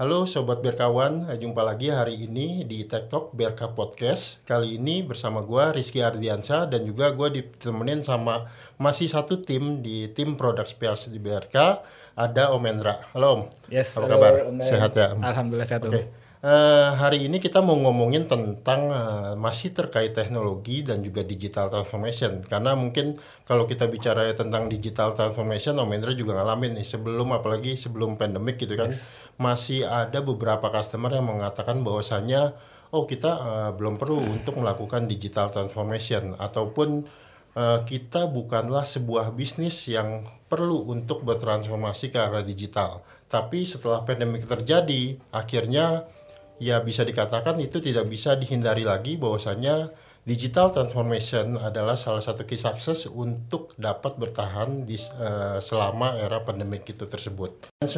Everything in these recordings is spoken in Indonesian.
Halo Sobat Berkawan, jumpa lagi hari ini di TikTok Berka Podcast. Kali ini bersama gue Rizky Ardiansa dan juga gue ditemenin sama masih satu tim di tim produk spesial di BRK. Ada Om Endra. Halo Om. Yes, Apa halo, kabar? Om. Sehat ya? Alhamdulillah sehat Om. Oke. Eh, hari ini kita mau ngomongin tentang eh, masih terkait teknologi dan juga digital transformation. Karena mungkin kalau kita bicara tentang digital transformation Om Endra juga ngalamin nih sebelum apalagi sebelum pandemik gitu kan masih ada beberapa customer yang mengatakan bahwasanya oh kita eh, belum perlu untuk melakukan digital transformation. Ataupun eh, kita bukanlah sebuah bisnis yang perlu untuk bertransformasi ke arah digital. Tapi setelah pandemik terjadi, akhirnya ya bisa dikatakan itu tidak bisa dihindari lagi bahwasanya digital transformation adalah salah satu key sukses untuk dapat bertahan di eh, selama era pandemik itu tersebut. Dan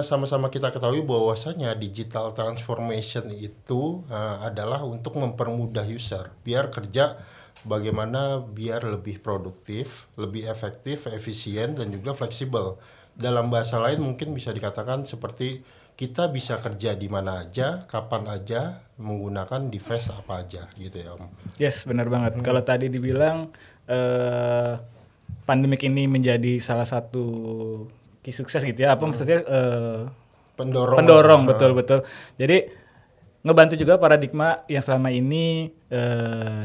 sama-sama kita ketahui bahwasanya digital transformation itu eh, adalah untuk mempermudah user biar kerja bagaimana biar lebih produktif, lebih efektif, efisien dan juga fleksibel. Dalam bahasa lain mungkin bisa dikatakan seperti kita bisa kerja di mana aja, kapan aja, menggunakan device apa aja gitu ya Om. Yes, benar banget. Hmm. Kalau tadi dibilang eh pandemik ini menjadi salah satu key sukses gitu ya. Apa maksudnya eh, Pendorong. pendorong betul-betul. Jadi ngebantu juga paradigma yang selama ini eh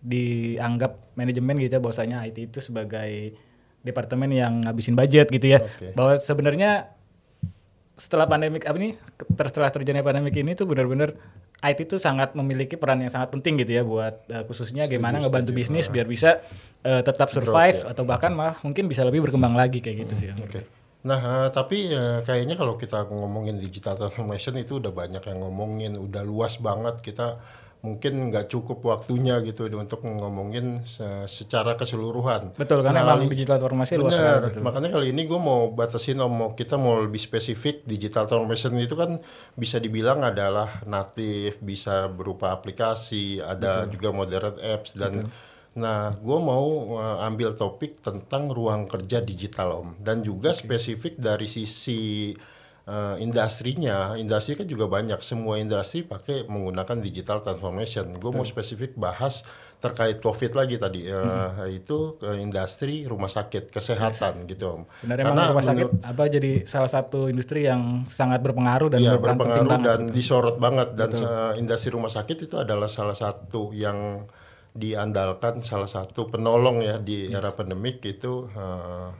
dianggap manajemen gitu ya bahwasanya IT itu sebagai departemen yang ngabisin budget gitu ya. Oke. Bahwa sebenarnya setelah pandemik apa ini setelah terjadi pandemik ini tuh benar-benar IT itu sangat memiliki peran yang sangat penting gitu ya buat eh, khususnya gimana ngebantu bisnis biar bisa eh, tetap survive atau bahkan malah mungkin bisa lebih berkembang lagi kayak gitu sih. Om. Oke. Nah, eh, tapi eh, kayaknya kalau kita ngomongin digital transformation itu udah banyak yang ngomongin, udah luas banget kita mungkin nggak cukup waktunya gitu untuk ngomongin se- secara keseluruhan. Betul karena Nah, emang digital transformasi luas sekali, betul. makanya kali ini gue mau batasin om mau kita mau lebih spesifik digital transformation itu kan bisa dibilang adalah natif, bisa berupa aplikasi, ada juga modern apps dan nah gue mau uh, ambil topik tentang ruang kerja digital om. Dan juga spesifik dari sisi uh, industrinya, industri kan juga banyak. Semua industri pakai menggunakan digital transformation. Gue mau spesifik bahas terkait COVID lagi tadi, uh, itu ke industri rumah sakit kesehatan gitu om. Benar emang rumah sakit apa jadi salah satu industri yang sangat berpengaruh dan Iya berpengaruh dan disorot banget. Dan uh, industri rumah sakit itu adalah salah satu yang diandalkan salah satu penolong ya di era pandemik itu uh,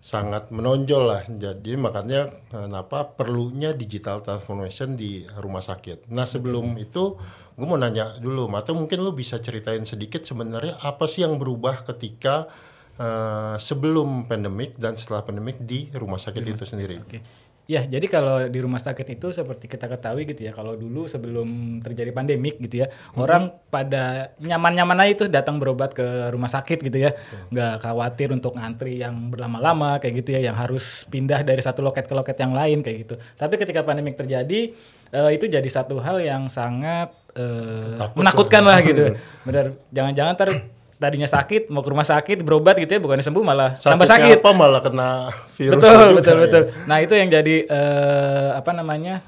sangat menonjol lah. Jadi makanya kenapa perlunya digital transformation di rumah sakit. Nah sebelum itu gue mau nanya dulu, atau mungkin lu bisa ceritain sedikit sebenarnya apa sih yang berubah ketika uh, sebelum pandemik dan setelah pandemik di rumah sakit itu sendiri. Oke. Ya, jadi kalau di rumah sakit itu seperti kita ketahui gitu ya, kalau dulu sebelum terjadi pandemik gitu ya, orang pada nyaman-nyaman aja itu datang berobat ke rumah sakit gitu ya, nggak khawatir untuk ngantri yang berlama-lama kayak gitu ya, yang harus pindah dari satu loket ke loket yang lain kayak gitu. Tapi ketika pandemik terjadi, eh, itu jadi satu hal yang sangat Takut menakutkan lah gitu. Benar, jangan-jangan ntar tadinya sakit mau ke rumah sakit berobat gitu ya, bukannya sembuh malah tambah Sakitnya sakit. apa? Malah kena virus betul juga betul ya. betul. Nah itu yang jadi eh, apa namanya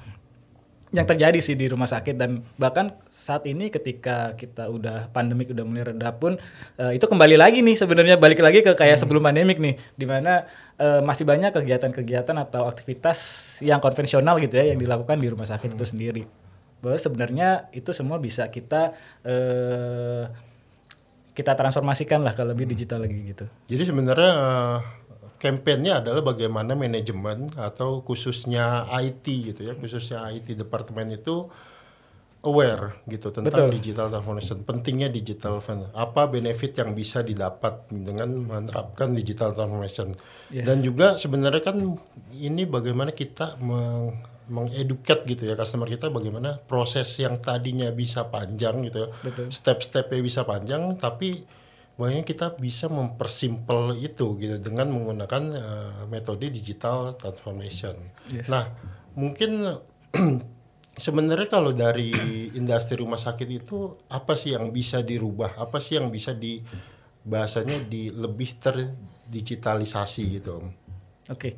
yang terjadi sih di rumah sakit. Dan bahkan saat ini ketika kita udah pandemik udah mulai reda pun eh, itu kembali lagi nih sebenarnya balik lagi ke kayak sebelum pandemik nih. Di mana eh, masih banyak kegiatan-kegiatan atau aktivitas yang konvensional gitu ya yang dilakukan di rumah sakit itu sendiri. Bahwa sebenarnya itu semua bisa kita eh, kita transformasikan lah ke lebih digital lagi gitu Jadi sebenarnya kampanyenya adalah bagaimana manajemen atau khususnya IT gitu ya, khususnya IT departemen itu aware gitu tentang Betul. digital transformation, pentingnya digital apa benefit yang bisa didapat dengan menerapkan digital transformation. Yes. Dan juga sebenarnya kan ini bagaimana kita meng mengeduket gitu ya customer kita bagaimana proses yang tadinya bisa panjang gitu ya. Step-stepnya bisa panjang tapi Makanya kita bisa mempersimpel itu gitu dengan menggunakan eh, metode digital transformation. Yes. Nah, mungkin sebenarnya kalau dari industri rumah sakit itu apa sih yang bisa dirubah? Apa sih yang bisa di bahasanya di lebih terdigitalisasi gitu? Oke.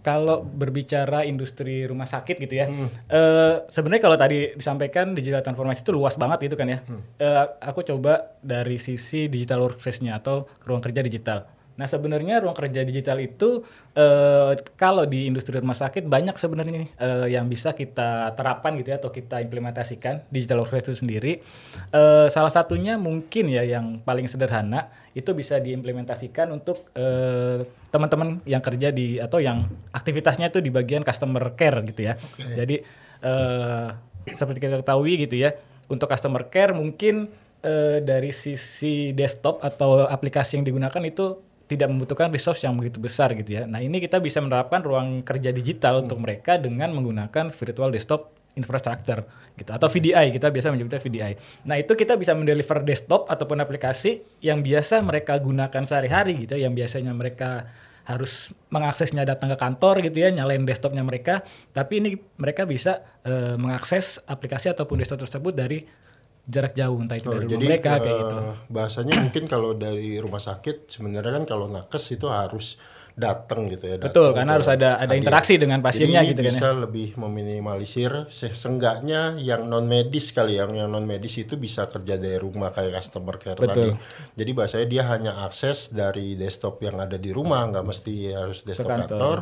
Kalau berbicara industri rumah sakit gitu ya, eh, sebenarnya kalau tadi disampaikan digital transformasi itu luas banget gitu kan ya. Eh, aku coba dari sisi digital workplace-nya atau ruang kerja digital. Nah sebenarnya ruang kerja digital itu eh, kalau di industri rumah sakit banyak sebenarnya eh, yang bisa kita terapkan gitu ya atau kita implementasikan digital workplace itu sendiri. Eh, salah satunya mungkin ya yang paling sederhana itu bisa diimplementasikan untuk eh, teman-teman yang kerja di atau yang aktivitasnya itu di bagian customer care gitu ya. Jadi eh, seperti kita ketahui gitu ya, untuk customer care mungkin eh, dari sisi desktop atau aplikasi yang digunakan itu tidak membutuhkan resource yang begitu besar gitu ya. Nah ini kita bisa menerapkan ruang kerja digital untuk mereka dengan menggunakan virtual desktop infrastructure gitu atau VDI kita biasa menyebutnya VDI. Nah itu kita bisa mendeliver desktop ataupun aplikasi yang biasa mereka gunakan sehari-hari gitu, ya, yang biasanya mereka harus mengaksesnya datang ke kantor gitu ya, nyalain desktopnya mereka. Tapi ini mereka bisa eh, mengakses aplikasi ataupun desktop tersebut dari jarak jauh, entah itu Oh, dari rumah jadi mereka kayak eh, gitu. bahasanya mungkin kalau dari rumah sakit sebenarnya kan kalau nakes itu harus datang gitu ya. Betul, datang karena ke harus ada ada hadir. interaksi dengan pasiennya Jadi gitu kan ya. bisa lebih meminimalisir se- seenggaknya yang non medis kali yang yang non medis itu bisa kerja dari rumah kayak customer care tadi. Betul. Jadi bahasanya dia hanya akses dari desktop yang ada di rumah nggak mesti harus desktop kantor. kantor.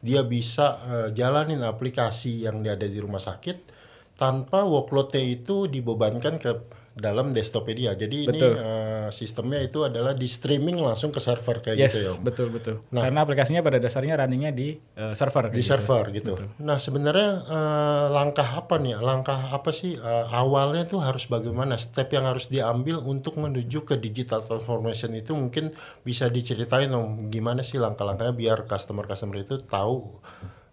Dia bisa eh, jalanin aplikasi yang dia ada di rumah sakit tanpa workloadnya itu dibebankan ke dalam desktopnya dia. Jadi Betul. ini eh, sistemnya itu adalah di streaming langsung ke server kayak Yes, gitu ya. Om. betul betul. Nah. Karena aplikasinya pada dasarnya runningnya di eh, server. di gitu. server gitu. Nah sebenarnya eh, langkah apa nih? Langkah apa sih eh, awalnya tuh harus bagaimana? Step yang harus diambil untuk menuju ke digital transformation itu mungkin bisa diceritain om. Gimana sih langkah-langkahnya biar customer-customer itu tahu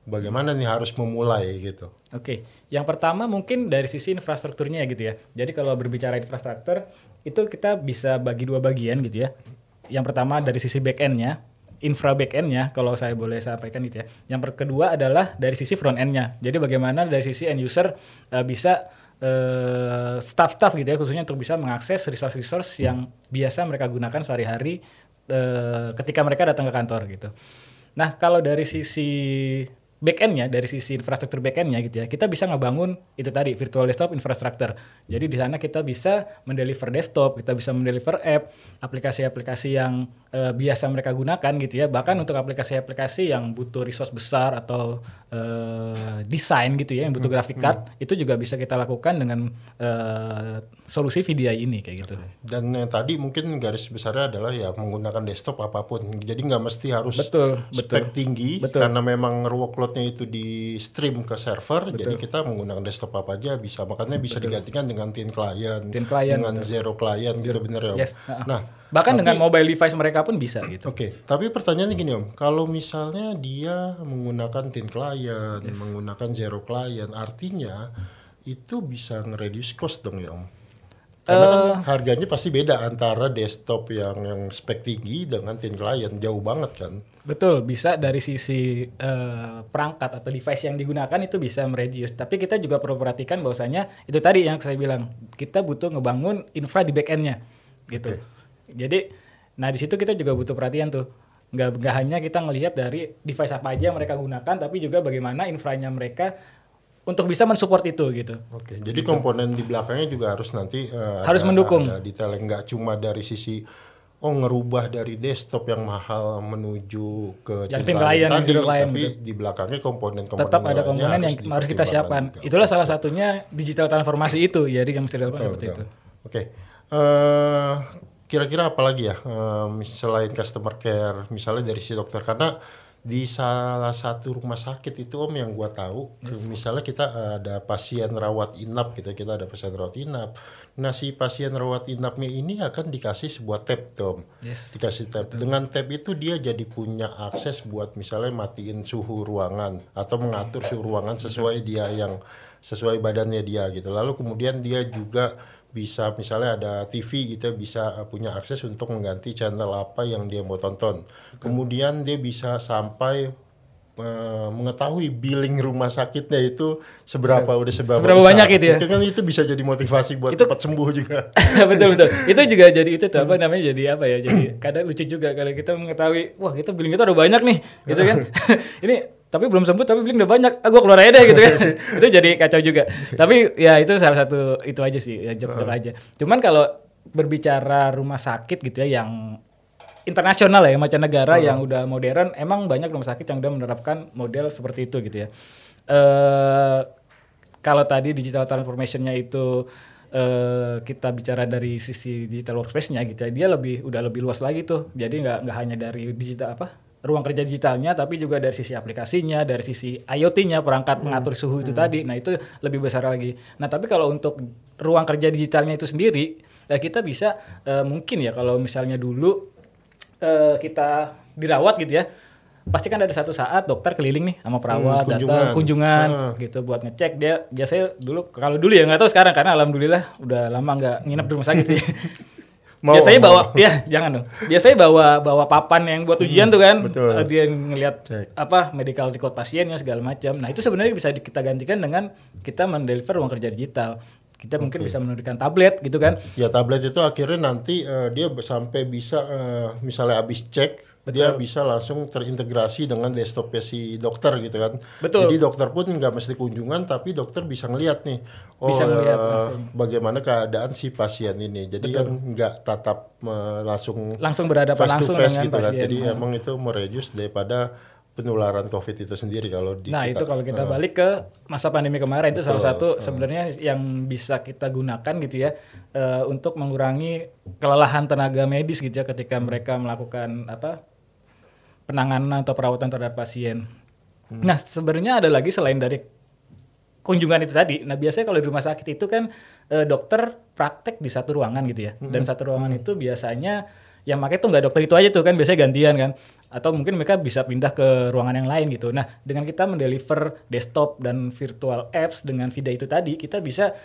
bagaimana nih harus memulai gitu. Oke, yang pertama mungkin dari sisi infrastrukturnya ya gitu ya. Jadi kalau berbicara infrastruktur itu kita bisa bagi dua bagian gitu ya. Yang pertama dari sisi back end-nya, infra back end-nya kalau saya boleh sampaikan gitu ya. Yang kedua adalah dari sisi front end-nya. Jadi bagaimana dari sisi end user eh, bisa eh, staff-staff gitu ya khususnya untuk bisa mengakses resource-resource yang biasa mereka gunakan sehari-hari eh, ketika mereka datang ke kantor gitu. Nah, kalau dari sisi back end-nya, dari sisi infrastruktur back end-nya gitu ya, kita bisa ngebangun itu tadi virtual desktop infrastructure. Jadi di sana kita bisa mendeliver desktop, kita bisa mendeliver app, aplikasi-aplikasi yang eh, biasa mereka gunakan gitu ya. Bahkan untuk aplikasi-aplikasi yang butuh resource besar atau eh, desain gitu ya, yang butuh graphic card, itu juga bisa kita lakukan dengan eh, solusi VDI ini kayak gitu. Dan yang tadi mungkin garis besarnya adalah ya menggunakan desktop apa pun. Jadi nggak mesti harus Betul, spek tinggi Betul. karena memang workloadnya itu di stream ke server. Jadi kita menggunakan desktop apa aja bisa. Makanya bisa digantikan dengan thin client, Thin client, dengan zero client gitu bener ya. Om? Yes. Nah, Bahkan tapi- dengan mobile device mereka pun bisa gitu. Oke, tapi pertanyaannya gini om, kalau misalnya dia menggunakan thin client, menggunakan zero client, artinya itu bisa nge-reduce cost dong ya om? Karena kan Eh. harganya pasti beda antara desktop yang yang spek tinggi dengan thin client, jauh banget kan? Betul, bisa dari sisi eh, perangkat atau device yang digunakan itu bisa mereduce. Tapi kita juga perlu perhatikan bahwasanya itu tadi yang saya bilang, kita butuh ngebangun infra di back end-nya gitu. Jadi nah di situ kita juga butuh perhatian tuh. Nggak, nggak hanya kita ngelihat dari device apa aja yang mereka gunakan, tapi juga bagaimana infranya mereka untuk bisa mensupport itu gitu. Oke, jadi komponen di belakangnya juga harus nanti eh, Harus ada- mendukung. ada detail yang nggak cuma dari sisi oh ngerubah dari desktop yang mahal menuju ke Yang thin client, tadi, client, tapi gitu. di belakangnya komponen-komponen Tetap ada komponen yang harus kita siapkan. juga. Itulah salah satunya digital transformasi itu, jadi yang mesti dilakukan seperti betul. itu. Oke, Eh, kira-kira apa lagi ya eh, selain customer care, misalnya dari si dokter karena di salah satu rumah sakit itu om yang gua tahu, misalnya kita ada pasien rawat inap gitu, kita ada pasien rawat inap. Nah si pasien rawat inapnya ini akan dikasih sebuah tab tuh, om. Yes. dikasih tab. Dengan tab itu dia jadi punya akses buat misalnya matiin suhu ruangan atau mengatur suhu ruangan sesuai dia yang sesuai badannya dia gitu. Lalu kemudian dia juga bisa misalnya ada TV gitu bisa uh, punya akses untuk mengganti channel apa yang dia mau tonton. Kemudian dia bisa sampai uh, mengetahui billing rumah sakitnya itu seberapa udah seberapa, Seberapa besar. banyak gitu ya? Mungkin kan itu bisa jadi motivasi buat Itu- cepat sembuh juga. betul betul itu juga jadi itu tuh apa namanya jadi apa ya jadi kadang lucu juga kalau kita mengetahui wah kita billing kita udah banyak nih gitu kan ini tapi belum sembuh tapi beli udah banyak. Ah gue keluar aja deh gitu kan. Itu jadi kacau juga. Tapi ya itu salah satu itu aja sih ya job job aja. Cuman kalau berbicara rumah sakit gitu ya yang internasional ya mancanegara yang udah modern emang banyak rumah sakit yang udah menerapkan model seperti itu gitu ya. Eh kalau tadi digital transformationnya itu eh kita bicara dari sisi digital workspace-nya gitu ya dia lebih udah lebih luas lagi tuh. Jadi nggak nggak hanya dari digital apa ruang kerja digitalnya tapi juga dari sisi aplikasinya dari sisi IoT-nya perangkat mengatur suhu itu tadi. Nah itu lebih besar lagi. Nah tapi kalau untuk ruang kerja digitalnya itu sendiri ya kita bisa eh, mungkin ya kalau misalnya dulu eh, kita dirawat gitu ya pasti kan ada satu saat dokter keliling nih sama perawat Hmm, datang kunjungan. kunjungan Ah. gitu buat ngecek. Dia biasanya dulu kalau dulu ya nggak tahu sekarang karena alhamdulillah udah lama nggak nginep di rumah sakit sih Mau, biasanya mau. bawa ya jangan dong. Biasanya bawa bawa papan yang buat ujian tuh kan. Hmm, betul. Eh, dia ngelihat apa medical record pasiennya segala macam. Nah itu sebenarnya bisa kita gantikan dengan kita mendeliver ruang kerja digital kita mungkin bisa menurunkan tablet gitu kan Ya tablet itu akhirnya nanti eh, dia sampai bisa eh, misalnya habis cek dia bisa langsung terintegrasi dengan desktopnya si dokter gitu kan. Betul. Jadi dokter pun nggak mesti kunjungan tapi dokter bisa ngelihat nih oh Bisa eh, langsung. bagaimana keadaan si pasien ini. Jadi kan nggak tatap eh, langsung langsung berhadapan face to langsung face dengan gitu kan. pasien Jadi Nah. emang itu mereduce daripada penularan COVID itu sendiri kalau di Nah kita- itu kalau kita eh, balik ke masa pandemi kemarin itu salah Betul. satu sebenarnya yang bisa kita gunakan gitu ya eh, untuk mengurangi kelelahan tenaga medis gitu ya ketika mereka melakukan apa penanganan atau perawatan terhadap pasien. Nah sebenarnya ada lagi selain dari kunjungan itu tadi. Nah biasanya kalau di rumah sakit itu kan eh, dokter praktek di satu ruangan gitu ya. Dan satu ruangan itu biasanya yang pakai tuh nggak dokter itu aja tuh kan biasanya gantian kan. Atau mungkin mereka bisa pindah ke ruangan yang lain gitu. Nah dengan kita mendeliver desktop dan virtual apps dengan Vida itu tadi kita bisa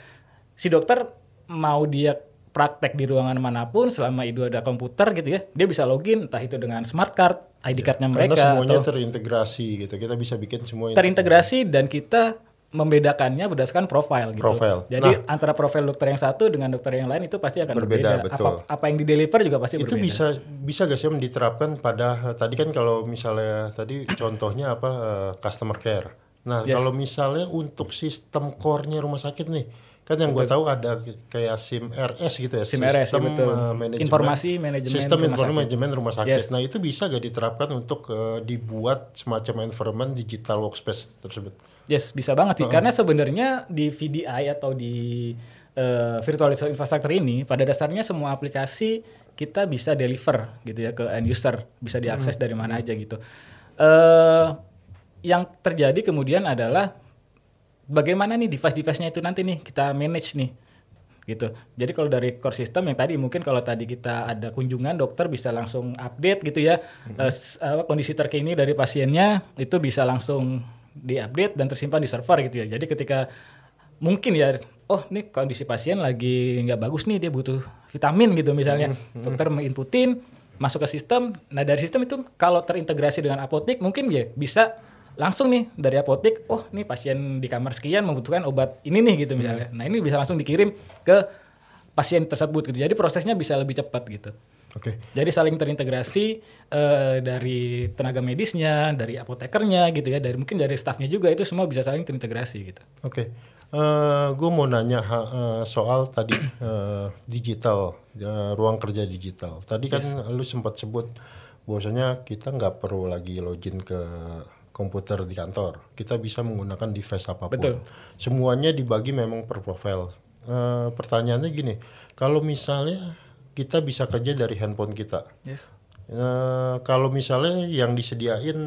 si dokter mau dia praktek di ruangan mana pun selama itu ada komputer gitu ya dia bisa login entah itu dengan smart card ID cardnya karena mereka semuanya atau terintegrasi gitu. Kita bisa bikin semua terintegrasi dan kita membedakannya berdasarkan profile gitu. Profile. Jadi antara profil dokter yang satu dengan dokter yang lain itu pasti akan Berbeda, berbeda. betul. Apa, apa yang di deliver juga pasti itu berbeda. bisa bisa gak sih Om, diterapkan pada tadi kan kalau misalnya tadi contohnya apa eh, customer care. Nah Yes. kalau misalnya untuk sistem core-nya rumah sakit nih kan yang gue tahu ada kayak SIM RS gitu ya SIM RS, ya, betul. eh, manajemen Informasi manajemen sistem informasi manajemen rumah sakit. Yes. Nah itu bisa gak diterapkan untuk eh, dibuat semacam environment digital workspace tersebut. Yes, bisa banget sih. Karena sebenarnya di VDI atau di eh, virtualized infrastructure ini pada dasarnya semua aplikasi kita bisa deliver gitu ya ke end user, bisa diakses dari mana aja gitu. Eh yang terjadi kemudian adalah bagaimana nih device-device-nya itu nanti nih kita manage nih gitu. Jadi kalau dari core system yang tadi mungkin kalau tadi kita ada kunjungan dokter bisa langsung update gitu ya s- apa, kondisi terkini dari pasiennya itu bisa langsung diupdate dan tersimpan di server gitu ya. Jadi ketika mungkin ya oh nih kondisi pasien lagi nggak bagus nih dia butuh vitamin gitu misalnya dokter menginputin masuk ke sistem. Nah dari sistem itu kalau terintegrasi dengan apotek mungkin ya bisa langsung nih dari apotek, oh nih pasien di kamar sekian membutuhkan obat ini nih gitu misalnya. Nah ini bisa langsung dikirim ke pasien tersebut gitu. Jadi prosesnya bisa lebih cepat gitu. Oke. Jadi saling terintegrasi eh, dari tenaga medisnya, dari apotekernya gitu ya, dari mungkin dari staffnya juga itu semua bisa saling terintegrasi gitu. Oke, gue mau nanya eh, soal tadi eh, digital, eh, ruang kerja digital. Tadi kan lu sempat sebut bahwasanya kita nggak perlu lagi login ke komputer di kantor. Kita bisa menggunakan device apa pun. Betul. Semuanya dibagi memang per profile. Eh, pertanyaannya gini, kalau misalnya kita bisa kerja dari handphone kita, Yes. Eh, kalau misalnya yang disediain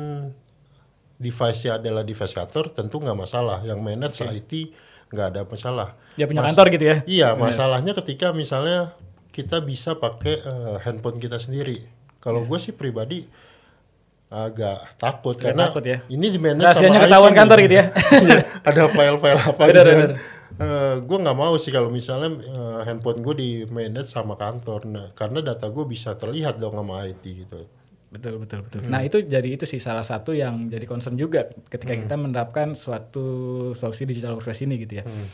device-nya adalah device kantor, tentu nggak masalah. Yang manage IT nggak ada masalah. Dia punya Mas- kantor gitu ya. Iya, masalahnya ketika misalnya kita bisa pakai eh, handphone kita sendiri. Kalau gue sih pribadi agak takut Agak karena takut ya. ini di manage Rahasianya sama ketahuan IT kantor gitu ya. Iya, ada file-file apa Bener, gitu kan. Bener. gue nggak mau sih kalau misalnya eh, handphone gue di manage sama kantor, nah, karena data gue bisa terlihat dong sama IT gitu. Betul betul betul. Hmm. Nah itu jadi itu sih salah satu yang jadi concern juga ketika Hmm. kita menerapkan suatu solusi digital workplace ini gitu ya. Hmm.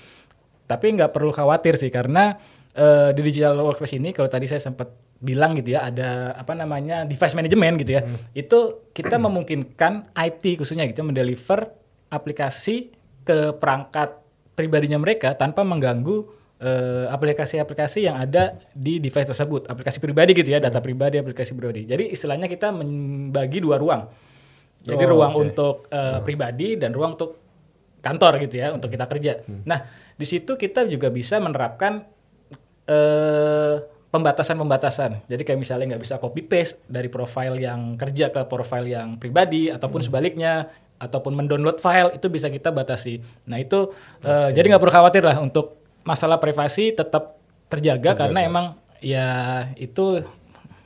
Tapi nggak perlu khawatir sih karena eh, di digital workspace ini kalau tadi saya sempat bilang gitu ya ada apa namanya device management gitu ya. Itu kita memungkinkan IT khususnya gitu mendeliver aplikasi ke perangkat pribadinya mereka tanpa mengganggu eh, aplikasi-aplikasi yang ada di device tersebut, aplikasi pribadi gitu ya, data pribadi, aplikasi pribadi. Jadi istilahnya kita membagi dua ruang. Jadi Oh, ruang oke. untuk eh, pribadi dan ruang untuk kantor gitu ya, untuk kita kerja. Nah, di situ kita juga bisa menerapkan eh pembatasan-pembatasan. Jadi kayak misalnya nggak bisa copy paste dari profile yang kerja ke profile yang pribadi ataupun sebaliknya ataupun mendownload file itu bisa kita batasi. Nah itu eh, jadi nggak perlu khawatir lah untuk masalah privasi tetap terjaga, karena emang ya itu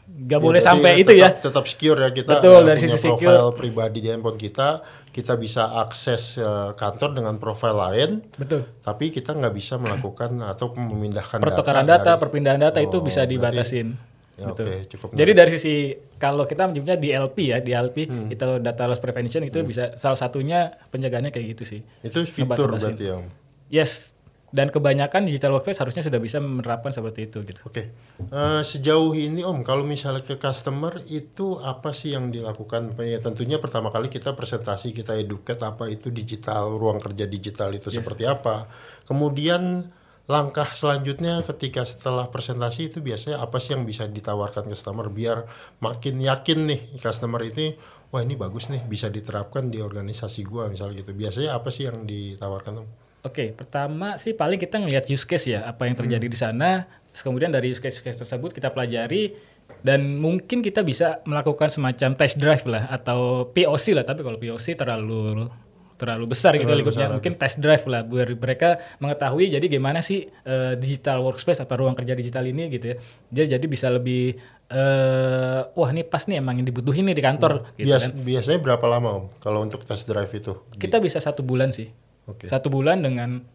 nggak boleh berarti sampai ya itu ya. tetap, Tetap secure ya kita Betul, eh, dari punya sisi profile pribadi di handphone kita, kita bisa akses eh, kantor dengan profile lain, Betul. tapi kita nggak bisa melakukan atau memindahkan Pertukaran data. data, dari- perpindahan data itu Oh, bisa berarti- dibatasin. Ya, Gitu. Oke, cukup. Jadi dari sisi kalau kita menyebutnya DLP ya, DLP Hmm. itu data loss prevention itu bisa salah satunya penjagaannya kayak gitu sih. itu fitur berarti ya. Om. Yes. Dan kebanyakan digital workplace harusnya sudah bisa menerapkan seperti itu gitu. Oke, Eh, sejauh ini Om, kalau misalnya ke customer itu apa sih yang dilakukan? Ya, tentunya pertama kali kita presentasi, kita educate apa itu digital, ruang kerja digital itu seperti apa. Kemudian langkah selanjutnya ketika setelah presentasi itu biasanya apa sih yang bisa ditawarkan customer biar makin yakin nih customer ini, wah ini bagus nih bisa diterapkan di organisasi gua misalnya gitu. Biasanya apa sih yang ditawarkan Om? Oke, pertama sih paling kita ngelihat use case ya, apa yang terjadi di sana. Kemudian dari use case, use case tersebut kita pelajari dan mungkin kita bisa melakukan semacam test drive lah atau POC lah, tapi kalau POC terlalu terlalu besar gitu Terlalu lingkupnya. besar, Mungkin test drive lah biar mereka mengetahui jadi gimana sih eh, digital workspace atau ruang kerja digital ini gitu ya. Jadi jadi bisa lebih eh wah ini pas nih emang yang dibutuhin nih di kantor gitu Bias- kan. Biasanya berapa lama Om kalau untuk test drive itu? Kita bisa satu bulan sih. Oke. Satu bulan dengan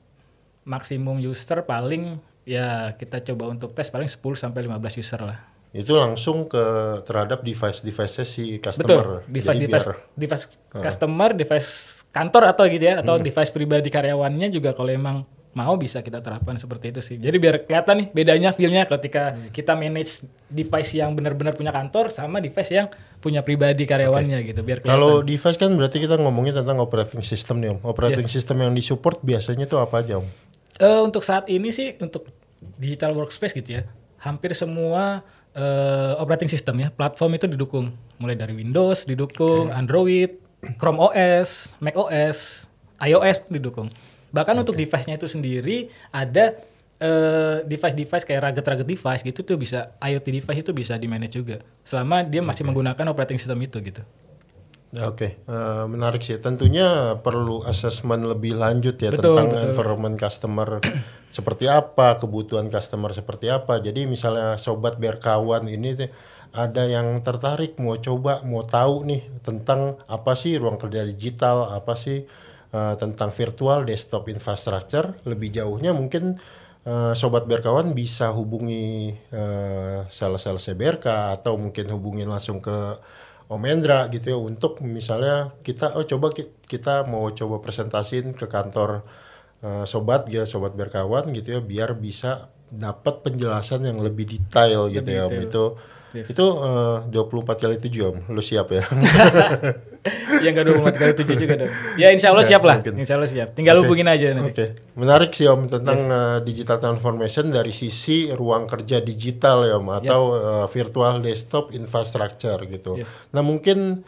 maksimum user paling ya kita coba untuk tes paling 10 sampai 15 user lah. itu langsung ke terhadap device device si Betul. customer. Device Jadi device biar device customer, device kantor atau gitu ya atau device pribadi karyawannya juga kalau emang mau bisa kita terapkan seperti itu sih. Jadi biar kelihatan nih bedanya feel-nya ketika kita manage device yang benar-benar punya kantor sama device yang punya pribadi karyawannya gitu. Biar kelihatan. kalau device kan berarti kita ngomongin tentang operating system nih om. Operating system yang disupport biasanya itu apa aja om? Eh, untuk saat ini sih untuk digital workspace gitu ya, hampir semua eh, operating system ya, platform itu didukung. Mulai dari Windows didukung, Android, Chrome OS, Mac OS, iOS didukung. Bahkan untuk device-nya itu sendiri ada eh, device-device kayak rugged-rugged device gitu tuh bisa IoT device itu bisa di manage juga selama dia masih menggunakan operating system itu gitu. Ya, Oke, Eh, menarik sih. Tentunya perlu assessment lebih lanjut ya Betul, tentang betul. environment customer seperti apa, kebutuhan customer seperti apa. Jadi misalnya sobat biar kawan ini ada yang tertarik mau coba, mau tahu nih tentang apa sih ruang kerja digital, apa sih eh, tentang virtual desktop infrastructure. Lebih jauhnya mungkin eh, sobat berkawan bisa hubungi eh, sales-sales BRK atau mungkin hubungin langsung ke Om Endra gitu ya untuk misalnya kita oh coba ki- kita mau coba presentasiin ke kantor eh, sobat ya sobat berkawan gitu ya biar bisa dapat penjelasan yang lebih detail gitu ya Om detail. itu Yes. itu eh, 24 kali 7 Om lu siap ya yang kedua umat kali tujuh juga dong. Ya insya Allah Ya, siap lah, mungkin. insya Allah siap. Tinggal Oke. hubungin aja nanti. Oke, menarik sih Om tentang eh, digital transformation dari sisi ruang kerja digital ya Om atau eh, virtual desktop infrastructure gitu. Yes. Nah mungkin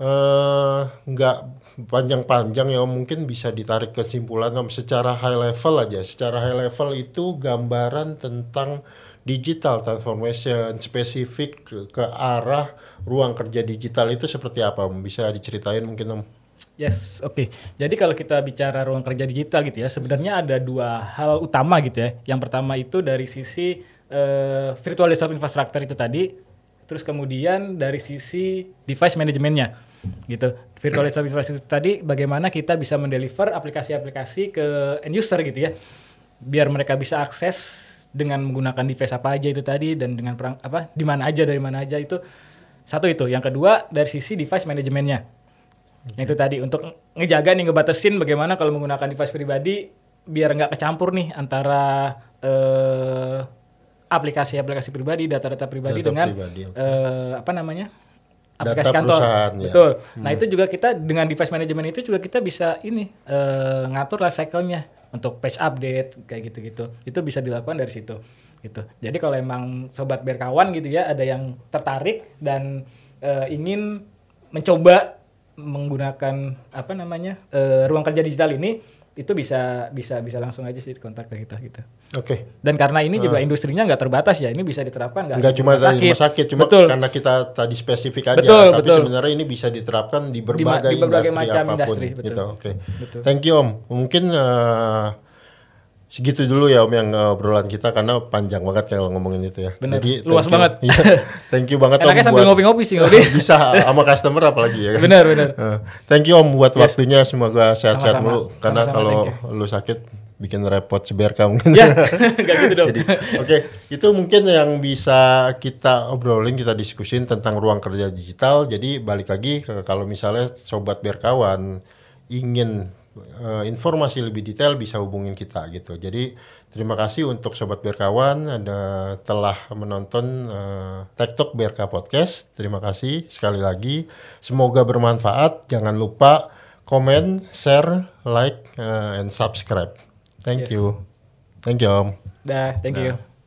eh, nggak panjang-panjang ya Om, mungkin bisa ditarik kesimpulan Om secara high level aja. Secara high level itu gambaran tentang digital transformation spesifik ke, arah ruang kerja digital itu seperti apa? Bisa diceritain mungkin Om? Yes, oke. Jadi kalau kita bicara ruang kerja digital gitu ya, sebenarnya ada dua hal utama gitu ya. Yang pertama itu dari sisi eh, virtual desktop infrastructure itu tadi, terus kemudian dari sisi device manajemennya gitu. Virtual desktop infrastructure itu tadi bagaimana kita bisa mendeliver aplikasi-aplikasi ke end user gitu ya. Biar mereka bisa akses dengan menggunakan device apa aja itu tadi dan dengan perang apa di mana aja dari mana aja itu satu itu. Yang kedua dari sisi device manajemennya. Yang itu tadi untuk ngejaga nih ngebatasin bagaimana kalau menggunakan device pribadi biar nggak kecampur nih antara eh, aplikasi-aplikasi pribadi, data-data pribadi Data dengan pribadi, oke. eh, apa namanya? Data aplikasi kantor. perusahaan, ya. Betul. Nah, itu juga kita dengan device management itu juga kita bisa ini eh, ngatur life cycle-nya untuk page update kayak gitu-gitu. Itu bisa dilakukan dari situ gitu. Jadi kalau emang sobat berkawan gitu ya ada yang tertarik dan eh, ingin mencoba menggunakan apa namanya? eh, ruang kerja digital ini itu bisa bisa bisa langsung aja sih kontak ke kita gitu. Oke. Dan karena ini juga industrinya nggak terbatas ya, ini bisa diterapkan nggak hanya cuma di dari rumah sakit, cuma betul. karena kita tadi spesifik aja, Betul, tapi betul. sebenarnya ini bisa diterapkan di berbagai, di berbagai industri macam apa pun. industri, betul. Gitu. Oke. Betul. Thank you Om. Mungkin eh, segitu dulu ya Om yang eh, obrolan kita karena panjang banget kalau ngomongin itu ya. Bener. Jadi Luas you. banget. Iya. thank you banget Enaknya Om sambil ngopi-ngopi sih, ngopi. bisa sama customer apalagi ya kan. Benar, benar. Eh, thank you Om buat waktunya semoga sehat-sehat mulu karena kalau lu sakit bikin repot seberka mungkin. ya, nggak gitu dong. Jadi, oke, itu mungkin yang bisa kita obrolin, kita diskusin tentang ruang kerja digital. Jadi balik lagi ke kalau misalnya sobat berkawan ingin eh, informasi lebih detail bisa hubungin kita gitu. Jadi terima kasih untuk sobat berkawan ada telah menonton eh, TikTok BRK Podcast. Terima kasih sekali lagi. Semoga bermanfaat. Jangan lupa komen, share, like, eh, and subscribe. Thank Yes. you. Thank you, Om. Dah, thank you.